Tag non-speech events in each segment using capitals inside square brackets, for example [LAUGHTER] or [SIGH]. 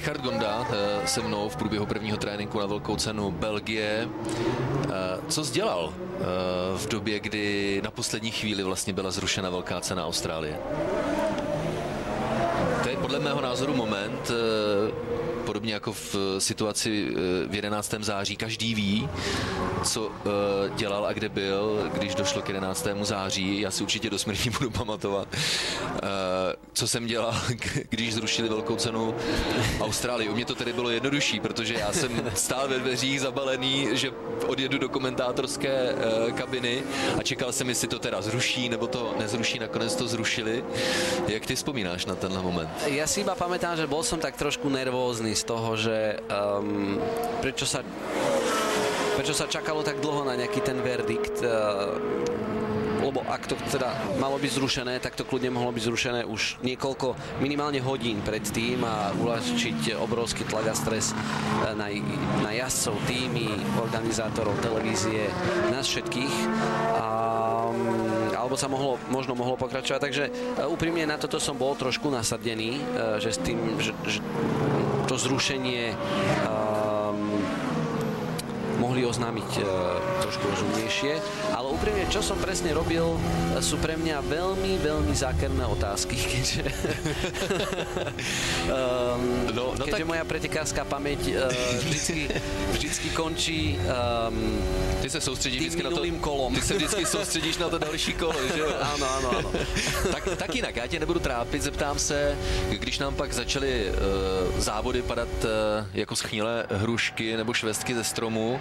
Richard Gonda eh, se mnou v průběhu prvního tréninku na velkou cenu Belgie. Eh, co sdělal eh, v době, kdy na poslední chvíli vlastně byla zrušena velká cena Austrálie? To je podle mého názoru moment, podobně jako v situaci v 11. září, každý ví, co dělal a kde byl, když došlo k 11. září. Já si určitě do smrti [LAUGHS] budu pamatovat, co jsem dělal, když zrušili velkou cenu Austrálie. U mě to tedy bylo jednodušší, protože já jsem stál ve dveřích zabalený, že odjedu do komentátorské kabiny a čekal jsem, jestli to teda zruší, nebo to nezruší, nakonec to zrušili. Jak ty vzpomínáš na tenhle moment? Já si iba pamätám, že bol som tak trošku nervózny z toho, že um, prečo sa prečo sa čakalo tak dlho na nejaký ten verdikt. Uh, lebo ak to teda malo byť zrušené, tak to kľudne mohlo byť zrušené už niekoľko, minimálne hodín pred tým a uľahčiť obrovský tlak a stres na, na jazdcov, týmy, organizátorov, televízie, nás všetkých. Alebo sa mohlo, možno mohlo pokračovať. Takže úprimne na toto som bol trošku nasadený, že s tým, že, že to zrušenie um, mohli oznámiť uh, trošku rozumnejšie. Úprimne, čo som presne robil, sú pre mňa veľmi, veľmi zákerné otázky, [LAUGHS] keďže, um, no, no keďže tak... moja pretekárska pamäť uh, vždycky, vždycky končí um, ty se soustředíš vždycky na to, kolom. Ty se vždycky soustředíš na to další kolo, že jo? [LAUGHS] Ano, ano, ano. tak, tak jinak, já tě nebudu trápit, zeptám se, když nám pak začaly uh, závody padat uh, jako schnilé hrušky nebo švestky ze stromu,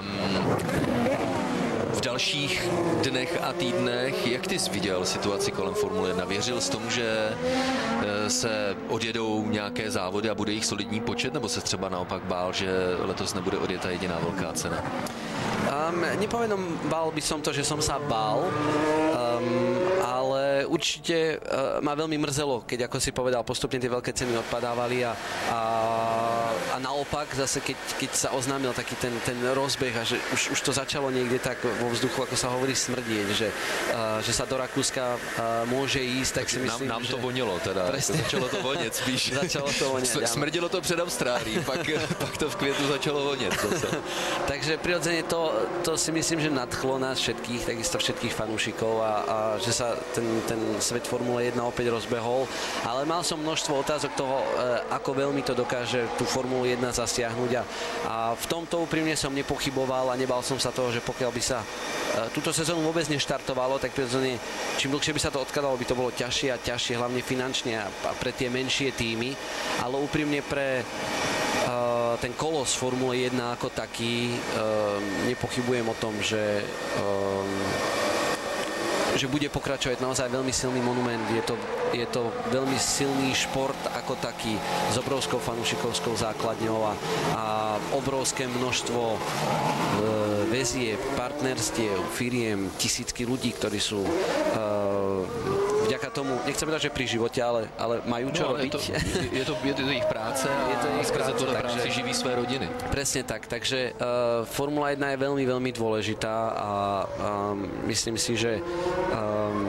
um, dalších dnech a týdnech, jak ty jsi viděl situaci kolem Formule 1? Věřil jsi tomu, že se odjedou nějaké závody a bude jich solidní počet, nebo se třeba naopak bál, že letos nebude odjeta jediná velká cena? Um, nepovedom, bál by som to, že som sa bál, um, ale určite uh, ma veľmi mrzelo, keď, ako si povedal, postupne tie veľké ceny odpadávali a, a, a naopak zase, keď, keď sa oznámil taký ten, ten rozbeh a že už, už to začalo niekde tak vo vzduchu, ako sa hovorí, smrdieť, že, uh, že sa do Rakúska uh, môže ísť, tak, tak si myslím, nám, nám že... to vonilo teda, presne. začalo to vonět spíš. [LAUGHS] začalo to vonět, Smrdilo to před Austrálií, pak, [LAUGHS] pak to v květnu začalo vonět zase. [LAUGHS] Takže prirodzene to, to si myslím, že nadchlo nás všetkých, takisto všetkých fanúšikov a, a že sa ten, ten svet Formule 1 opäť rozbehol. Ale mal som množstvo otázok toho, e, ako veľmi to dokáže tú Formulu 1 zasiahnuť a, a v tomto úprimne som nepochyboval a nebal som sa toho, že pokiaľ by sa e, túto sezónu vôbec neštartovalo, tak prirodzene čím dlhšie by sa to odkladalo, by to bolo ťažšie a ťažšie, hlavne finančne a, pre tie menšie týmy. Ale úprimne pre ten kolos Formule 1 ako taký, nepochybujem o tom, že že bude pokračovať naozaj veľmi silný monument. Je to, je to veľmi silný šport ako taký s obrovskou fanúšikovskou základňou a, a obrovské množstvo e, väzie, partnerstiev, firiem, tisícky ľudí, ktorí sú e, vďaka tomu, nechcem povedať, že pri živote, ale, ale majú čo no, robiť. [LAUGHS] Je to, je, to, je to ich práce a je to ich skrze práce, práci živí své rodiny. Presne tak, takže uh, Formula 1 je veľmi, veľmi dôležitá a um, myslím si, že um,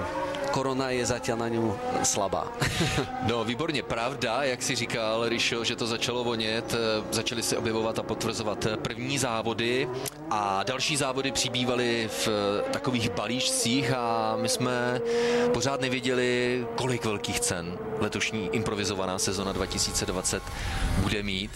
korona je zatím na ňu slabá. [LAUGHS] no, výborně. Pravda, jak si říkal, Rišo, že to začalo vonět, eh, začaly se objevovat a potvrzovat první závody a další závody přibývaly v eh, takových balíčcích a my jsme pořád nevěděli, kolik velkých cen letošní improvizovaná sezona 2020 bude mít.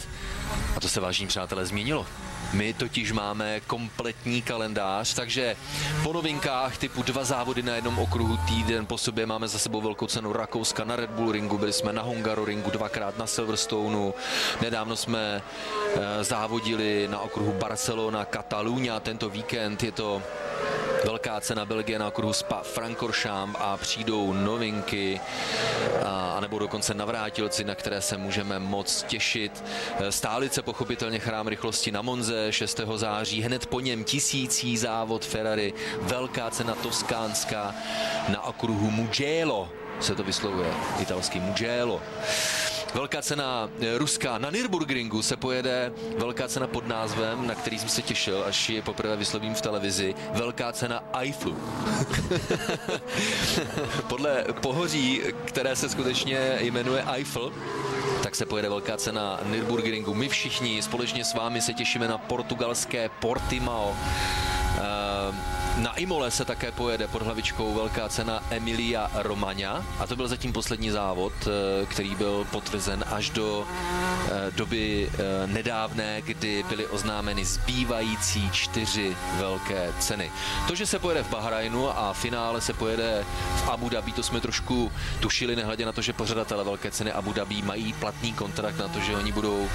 A to se, vážní přátelé, změnilo. My totiž máme kompletní kalendář, takže po novinkách typu dva závody na jednom okruhu týden po sobě máme za sebou velkou cenu Rakouska na Red Bull ringu, byli jsme na Hungaroringu dvakrát na Silverstoneu, nedávno jsme e, závodili na okruhu Barcelona, Katalunia, tento víkend je to velká cena Belgie na okruhu Spa Frankoršám a přijdou novinky a, nebo dokonce navrátilci, na které se můžeme moc těšit. Stálice pochopitelně chrám rychlosti na Monze 6. září, hned po něm tisící závod Ferrari, velká cena Toskánská na okruhu Mugello se to vyslovuje, italský Mugello. Velká cena eh, ruská na Nürburgringu se pojede velká cena pod názvem, na který jsem se těšil, až je poprvé vyslovím v televizi. Velká cena Eiffel. [LAUGHS] Podle pohoří, které se skutečně jmenuje Eiffel, tak se pojede velká cena Nürburgringu. My všichni společně s vámi se těšíme na portugalské Portimao. Na Imole se také pojede pod hlavičkou velká cena Emilia Romagna a to byl zatím poslední závod, eh, který byl potvrzen až do eh, doby eh, nedávné, kdy byly oznámeny zbývající čtyři velké ceny. To, že se pojede v Bahrajnu a finále se pojede v Abu Dhabi, to jsme trošku tušili, nehledě na to, že pořadatele velké ceny Abu Dhabi mají platný kontrakt na to, že oni budou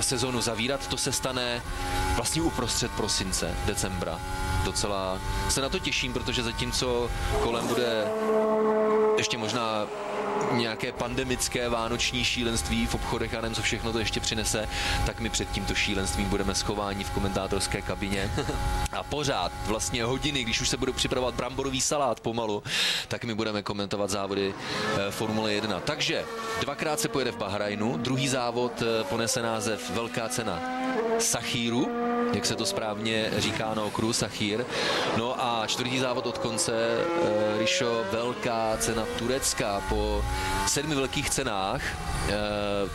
sezónu zavírat. To se stane vlastně uprostřed prosince, decembra docela se na to těším, protože zatímco kolem bude ještě možná nějaké pandemické vánoční šílenství v obchodech a nevím, co všechno to ještě přinese, tak my před tímto šílenstvím budeme schováni v komentátorské kabině. [LAUGHS] A pořád, vlastně hodiny, když už se budou připravovat bramborový salát pomalu, tak my budeme komentovat závody eh, Formule 1. Takže dvakrát se pojede v Bahrajnu, druhý závod eh, ponese název Velká cena Sachíru, jak se to správně říká na okruhu Sachír. No a čtvrtý závod od konce, uh, Rišo, velká cena Turecka po sedmi velkých cenách uh,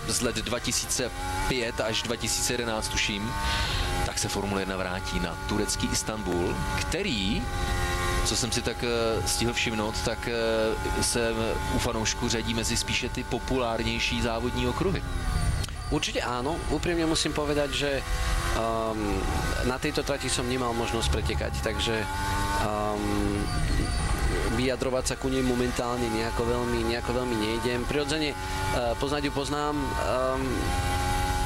z let 2005 až 2011 tuším, tak se Formule 1 vrátí na turecký Istanbul, který co jsem si tak uh, stihl všimnout, tak se u fanoušků řadí mezi spíše ty populárnější závodní okruhy. Určite áno. Úprimne musím povedať, že um, na tejto trati som nemal možnosť pretekať, takže um, vyjadrovať sa ku nej momentálne nejako veľmi, nejako veľmi nejdem. Prirodzene uh, poznať ju poznám. Um,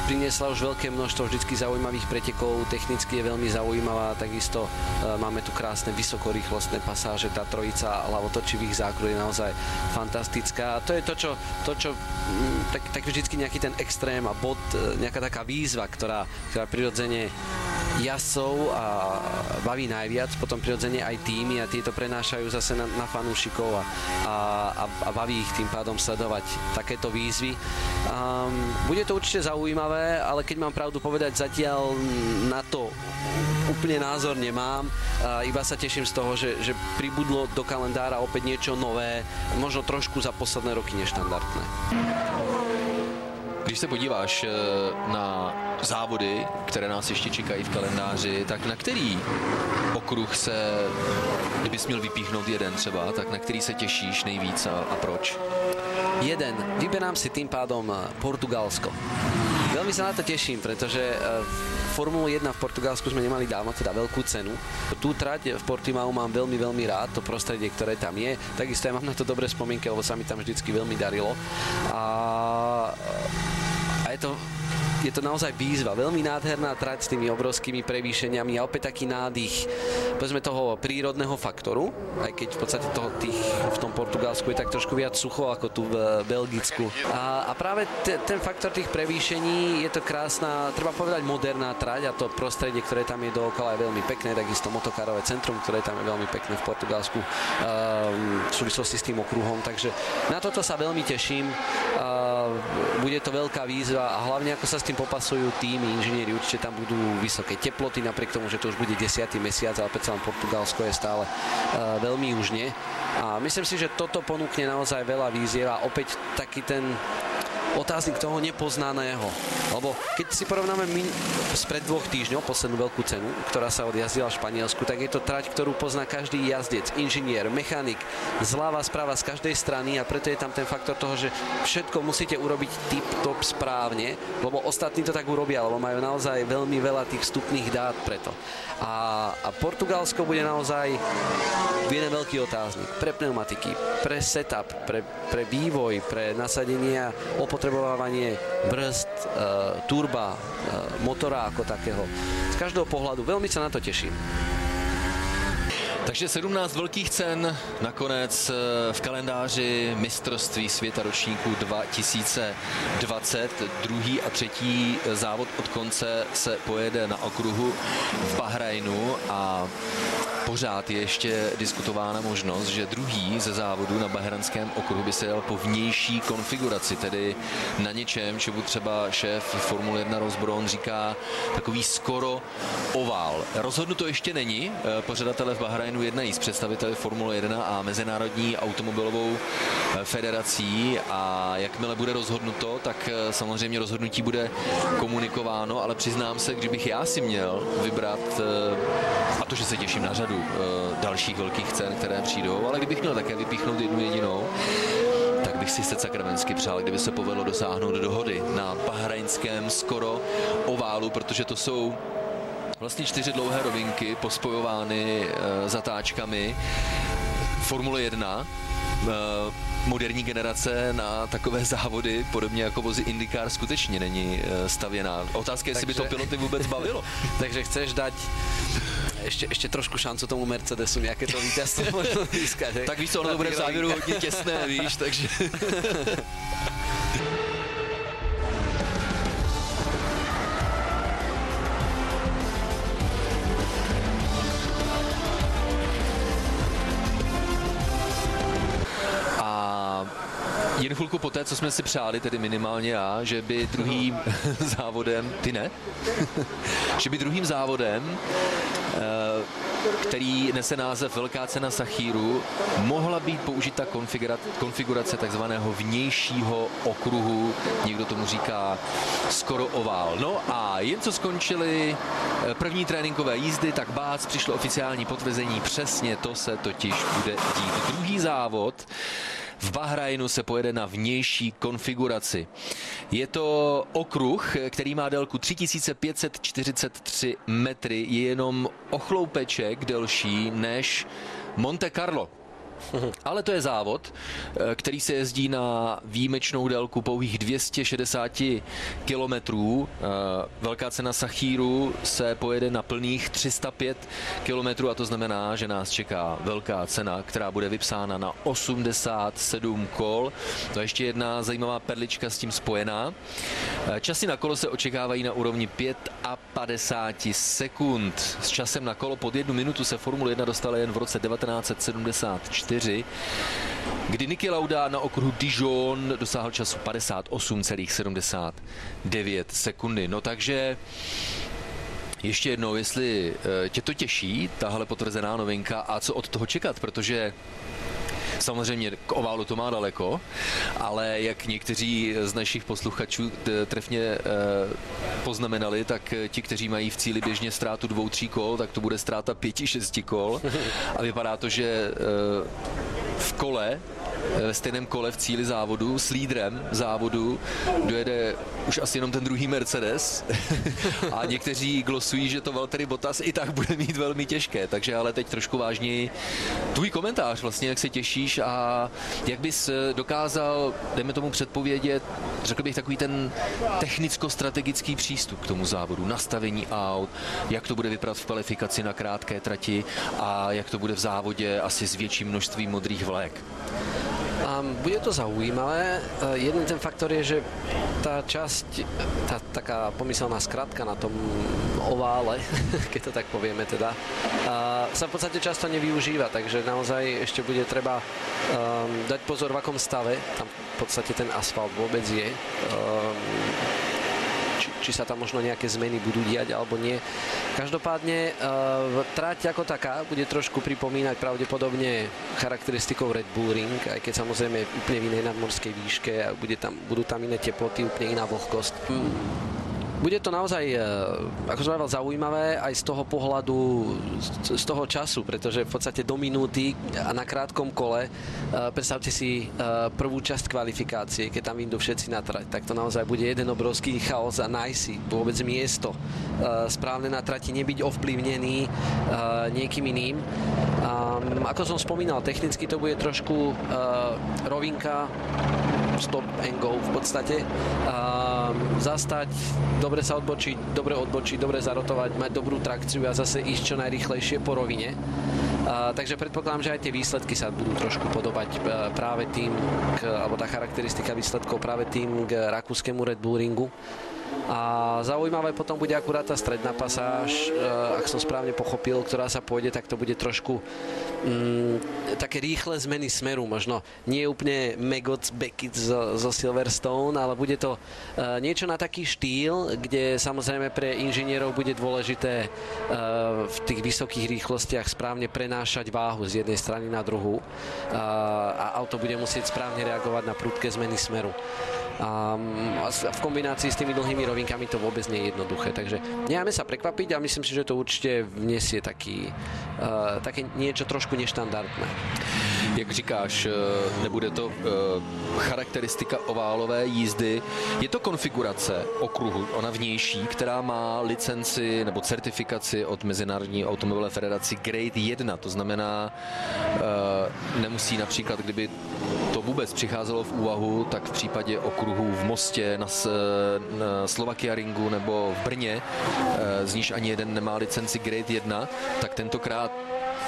priniesla už veľké množstvo vždy zaujímavých pretekov, technicky je veľmi zaujímavá, takisto e, máme tu krásne vysokorýchlostné pasáže, tá trojica hlavotočivých zákrut je naozaj fantastická. A to je to, čo, to, čo mm, tak, tak vždycky nejaký ten extrém a bod, e, nejaká taká výzva, ktorá, ktorá prirodzene jasov a baví najviac, potom prirodzene aj týmy a tieto prenášajú zase na, na fanúšikov a, a, a baví ich tým pádom sledovať takéto výzvy. Um, bude to určite zaujímavé, ale keď mám pravdu povedať, zatiaľ na to úplne názor nemám. Iba sa teším z toho, že, že pribudlo do kalendára opäť niečo nové, možno trošku za posledné roky neštandardné. Když se podíváš eh, na závody, které nás ještě čekají v kalendáři, tak na který okruh se, kdybys měl vypíchnout jeden třeba, tak na který se těšíš nejvíc a, a proč? Jeden. Vyberám si tým pádom eh, Portugalsko. Veľmi sa na to teším, pretože eh, Formulu 1 v Portugalsku sme nemali dávno, teda veľkú cenu. Tú trať v Portimao mám veľmi, veľmi rád, to prostredie, ktoré tam je. Takisto mám na to dobré spomienky, lebo sa mi tam vždycky veľmi darilo. A, je to naozaj výzva. Veľmi nádherná trať s tými obrovskými prevýšeniami a opäť taký nádych povedzme toho prírodného faktoru, aj keď v podstate toho, tých, v tom Portugalsku je tak trošku viac sucho ako tu v Belgicku. A, a práve te, ten faktor tých prevýšení je to krásna, treba povedať moderná trať a to prostredie, ktoré tam je dookola je veľmi pekné, takisto motokarové centrum, ktoré tam je veľmi pekné v Portugalsku um, v súvislosti s tým okruhom, takže na toto sa veľmi teším. Bude to veľká výzva a hlavne ako sa s tým popasujú týmy, inžinieri, určite tam budú vysoké teploty, napriek tomu, že to už bude 10. mesiac, ale predsa len Portugalsko je stále uh, veľmi južne. A myslím si, že toto ponúkne naozaj veľa výziev a opäť taký ten otáznik toho nepoznaného. Lebo keď si porovnáme my spred dvoch týždňov poslednú veľkú cenu, ktorá sa odjazdila v Španielsku, tak je to trať, ktorú pozná každý jazdec, inžinier, mechanik, zľava, správa z každej strany a preto je tam ten faktor toho, že všetko musíte urobiť tip-top správne, lebo ostatní to tak urobia, lebo majú naozaj veľmi veľa tých vstupných dát preto. A, a Portugalsko bude naozaj jeden veľký otáznik pre pneumatiky, pre setup, pre, pre vývoj, pre nasadenie a opotrebovávanie brzd, e, turba, e, motora ako takého. Z každého pohľadu veľmi sa na to teším. Takže 17 velkých cen nakonec eh, v kalendáři mistrovství světa ročníku 2020. Druhý a třetí závod od konce se pojede na okruhu v Bahrajnu a pořád je ještě diskutována možnost, že druhý ze závodu na Bahrajnském okruhu by se jel po vnější konfiguraci, tedy na něčem, čemu třeba šéf Formule 1 Rosbron říká takový skoro ovál. Rozhodnuto ještě není. Eh, pořadatelé v Bahrajnu jednají s představiteli Formule 1 a Mezinárodní automobilovou eh, federací a jakmile bude rozhodnuto, tak eh, samozřejmě rozhodnutí bude komunikováno, ale přiznám se, kdybych já si měl vybrat, a to, že se těším na řadu dalších velkých cen, které přijdou, ale kdybych měl také vypíchnout jednu jedinou, tak bych si se sakramensky přál, kdyby se povedlo dosáhnout dohody na bahrajnském skoro oválu, protože to jsou vlastně čtyři dlouhé rovinky pospojovány e, zatáčkami. Formule 1, e, moderní generace na takové závody, podobně jako vozy IndyCar, skutečně není stavěná. Otázka je, jestli by to piloty vůbec bavilo. [LAUGHS] Takže chceš dať ještě, ještě trošku šancu tomu Mercedesu nějaké to vítězství [LAUGHS] možno získat. Tak víš co, ono to bude v závěru hodně těsné, [LAUGHS] víš, takže... jen chvilku poté, co jsme si přáli, tedy minimálně já, že by druhým [LAUGHS] závodem, ty ne, že by druhým závodem, který nese název Velká cena Sachíru, mohla být použita konfigurace takzvaného vnějšího okruhu, někdo tomu říká skoro ovál. No a jen co skončili eh, první tréninkové jízdy, tak bác přišlo oficiální potvrzení, přesně to se totiž bude dít. Druhý závod v Bahrajnu se pojede na vnější konfiguraci. Je to okruh, který má délku 3543 metry, je jenom ochloupeček delší než Monte Carlo. Ale to je závod, eh, který se jezdí na výjimečnou délku pouhých 260 kilometrů. Eh, velká cena Sachíru se pojede na plných 305 kilometrů a to znamená, že nás čeká velká cena, která bude vypsána na 87 kol. To je ještě jedna zajímavá perlička s tím spojená. Eh, časy na kolo se očekávají na úrovni 55 sekund. S časem na kolo pod jednu minutu se Formule 1 dostala jen v roce 1974 4, kdy Niki Lauda na okruhu Dijon dosáhl času 58,79 sekundy. No takže ještě jednou, jestli eh, tě to těší, tahle potvrzená novinka a co od toho čekat, protože Samozřejmě k oválu to má daleko, ale jak někteří z našich posluchačů trefně eh, poznamenali, tak ti, kteří mají v cíli běžně ztrátu dvou, tří kol, tak to bude ztráta pěti, šesti kol. A vypadá to, že eh, v kole Eh, ve stejném kole v cíli závodu s lídrem závodu dojede už asi jenom ten druhý Mercedes. [LAUGHS] A někteří glosují, že to Valtteri Bottas i tak bude mít velmi těžké, takže ale teď trošku vážněji. Tvůj komentář vlastně, jak se těšíš a jak bys eh, dokázal, dejme tomu předpovědět, řekl bych takový ten technicko-strategický přístup k tomu závodu, nastavení aut, jak to bude vypadat v kvalifikaci na krátké trati a jak to bude v závodě asi s větším množstvím modrých vlajek. Um, bude to zaujímavé. Uh, jeden ten faktor je, že tá časť, tá taká pomyselná skratka na tom ovále, [LAUGHS] keď to tak povieme teda, sa v podstate často nevyužíva, takže naozaj ešte bude treba um, dať pozor, v akom stave tam v podstate ten asfalt vôbec je. Či sa tam možno nejaké zmeny budú diať alebo nie. Každopádne uh, trať ako taká bude trošku pripomínať pravdepodobne charakteristikou Red Bull Ring, aj keď samozrejme úplne v inej nadmorskej výške a bude tam, budú tam iné teploty, úplne iná vlhkosť. Bude to naozaj, eh, ako som povedal, zaujímavé aj z toho pohľadu, z toho času, pretože v podstate do minúty a na krátkom kole, eh, predstavte si prvú časť kvalifikácie, keď tam vyjdú všetci na trať, tak to naozaj bude jeden obrovský chaos a nájsť si vôbec miesto správne na trati, nebyť ovplyvnený niekým iným. Ako som spomínal, technicky to bude trošku rovinka stop and go v podstate. Zastať, dobre sa odbočiť, dobre odbočiť, dobre zarotovať, mať dobrú trakciu a zase ísť čo najrychlejšie po rovine. A, takže predpokladám, že aj tie výsledky sa budú trošku podobať e, práve tým, k, alebo tá charakteristika výsledkov práve tým k rakúskému Red Bull ringu. A zaujímavé potom bude akurát tá stredná pasáž, ak som správne pochopil, ktorá sa pôjde, tak to bude trošku mm, také rýchle zmeny smeru, možno nie úplne Megots Beckett zo, zo Silverstone, ale bude to uh, niečo na taký štýl, kde samozrejme pre inžinierov bude dôležité uh, v tých vysokých rýchlostiach správne prenášať váhu z jednej strany na druhú uh, a auto bude musieť správne reagovať na prudké zmeny smeru. A v kombinácii s tými dlhými rovinkami to vôbec nie je jednoduché. Takže necháme sa prekvapiť a myslím si, že to určite vniesie taký, uh, také niečo trošku neštandardné. Jak říkáš, eh, nebude to uh, charakteristika oválové jízdy, je to konfigurace okruhu, ona vnější, která má licenci nebo certifikaci od Mezinárodní automobilové federaci Grade 1, to znamená, uh, nemusí například, kdyby to vůbec přicházelo v úvahu, tak v případě okruhů v Mostě, na, na Slovakia Ringu nebo v Brně, eh, z níž ani jeden nemá licenci Grade 1, tak tentokrát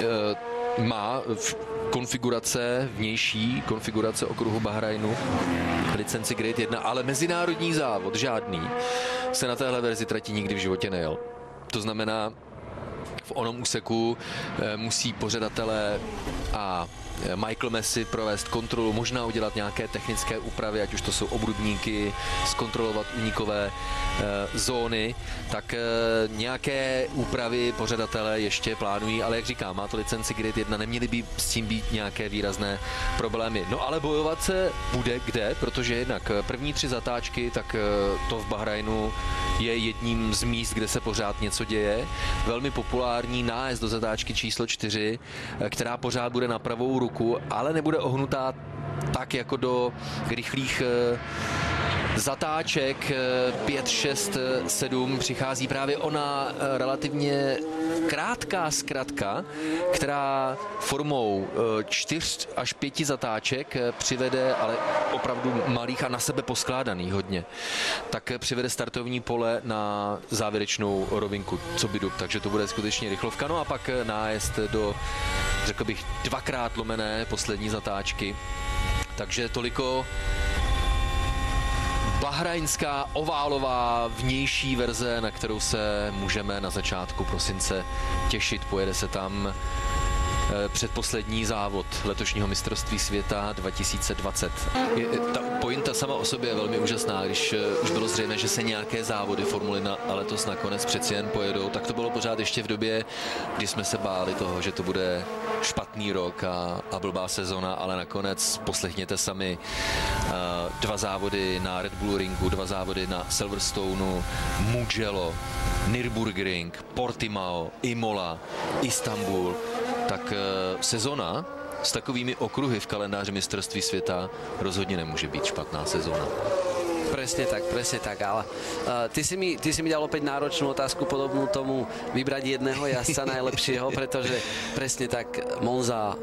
eh, má v konfigurace, vnější konfigurace okruhu Bahrajnu licenci Grade 1, ale mezinárodní závod, žádný, se na téhle verzi trati nikdy v životě nejel. To znamená, v onom úseku eh, musí pořadatelé a Michael Messi provést kontrolu, možná udělat nějaké technické úpravy, ať už to jsou obrubníky, zkontrolovat unikové e, zóny, tak e, nějaké úpravy pořadatelé ještě plánují, ale jak říkám, má to licenci Grid 1, neměly by s tím být nějaké výrazné problémy. No ale bojovat se bude kde, protože jednak první tři zatáčky, tak e, to v Bahrajnu je jedním z míst, kde se pořád něco děje. Velmi populární nájezd do zatáčky číslo 4, která pořád bude na pravou ruku ruku, ale nebude ohnutá tak jako do rychlých eh, zatáček 5, 6, 7 přichází právě ona eh, relativně krátká zkratka, která formou 4 eh, až 5 zatáček přivede, ale opravdu malých a na sebe poskládaných hodně, tak přivede startovní pole na závěrečnou rovinku, co by takže to bude skutečně rychlovka, no a pak nájezd do řekl bych, dvakrát lomené poslední zatáčky. Takže toliko bahrajnská oválová vnější verze, na kterou se můžeme na začátku prosince těšit. Pojede se tam předposlední závod letošního mistrovství světa 2020. Je, ta pointa sama o sobě je velmi úžasná, když eh, už bylo zřejmé, že se nějaké závody Formuly na letos nakonec přeci jen pojedou, tak to bylo pořád ještě v době, kdy jsme se báli toho, že to bude špatný rok a, a blbá sezona, ale nakonec poslechněte sami uh, dva závody na Red Bull Ringu, dva závody na Silverstoneu, Mugello, Nürburgring, Portimao, Imola, Istanbul, tak eh, sezona s takovými okruhy v kalendáři mistrovství světa rozhodně nemůže být špatná sezona. Presne tak, presne tak, ale uh, ty, si mi, ty si mi dal opäť náročnú otázku podobnú tomu vybrať jedného jazdca najlepšieho, [LAUGHS] pretože presne tak Monza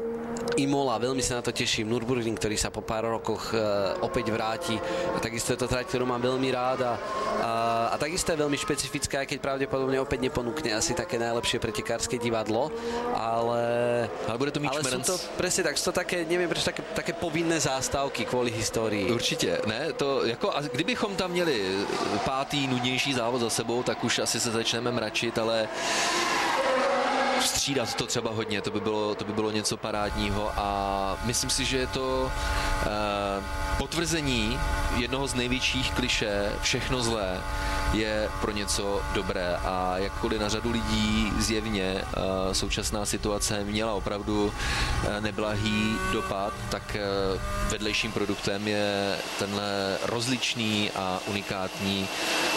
Imola, veľmi sa na to teším. Nürburgring, ktorý sa po pár rokoch uh, opäť vráti. A takisto je to trať, ktorú mám veľmi rád a, a, a takisto je veľmi špecifická, keď pravdepodobne opäť neponúkne asi také najlepšie pretekárske divadlo, ale... Ale bude to ale sú to, presne tak, sú to také, neviem prečo, také, také povinné zástavky kvôli histórii. Určitě, ne, to jako, a kdybychom tam měli pátý nudnější závod za sebou, tak už asi se začneme mračit, ale střídat to třeba hodně, to by bylo, to by bylo něco parádního a myslím si, že je to eh, potvrzení jednoho z největších kliše, všechno zlé je pro něco dobré. A jakkoliv na řadu lidí zjevně eh, současná situace měla opravdu eh, neblahý dopad, tak vedlejším produktem je tenhle rozličný a unikátní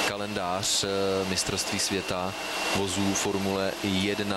kalendář mistrovství světa vozů Formule 1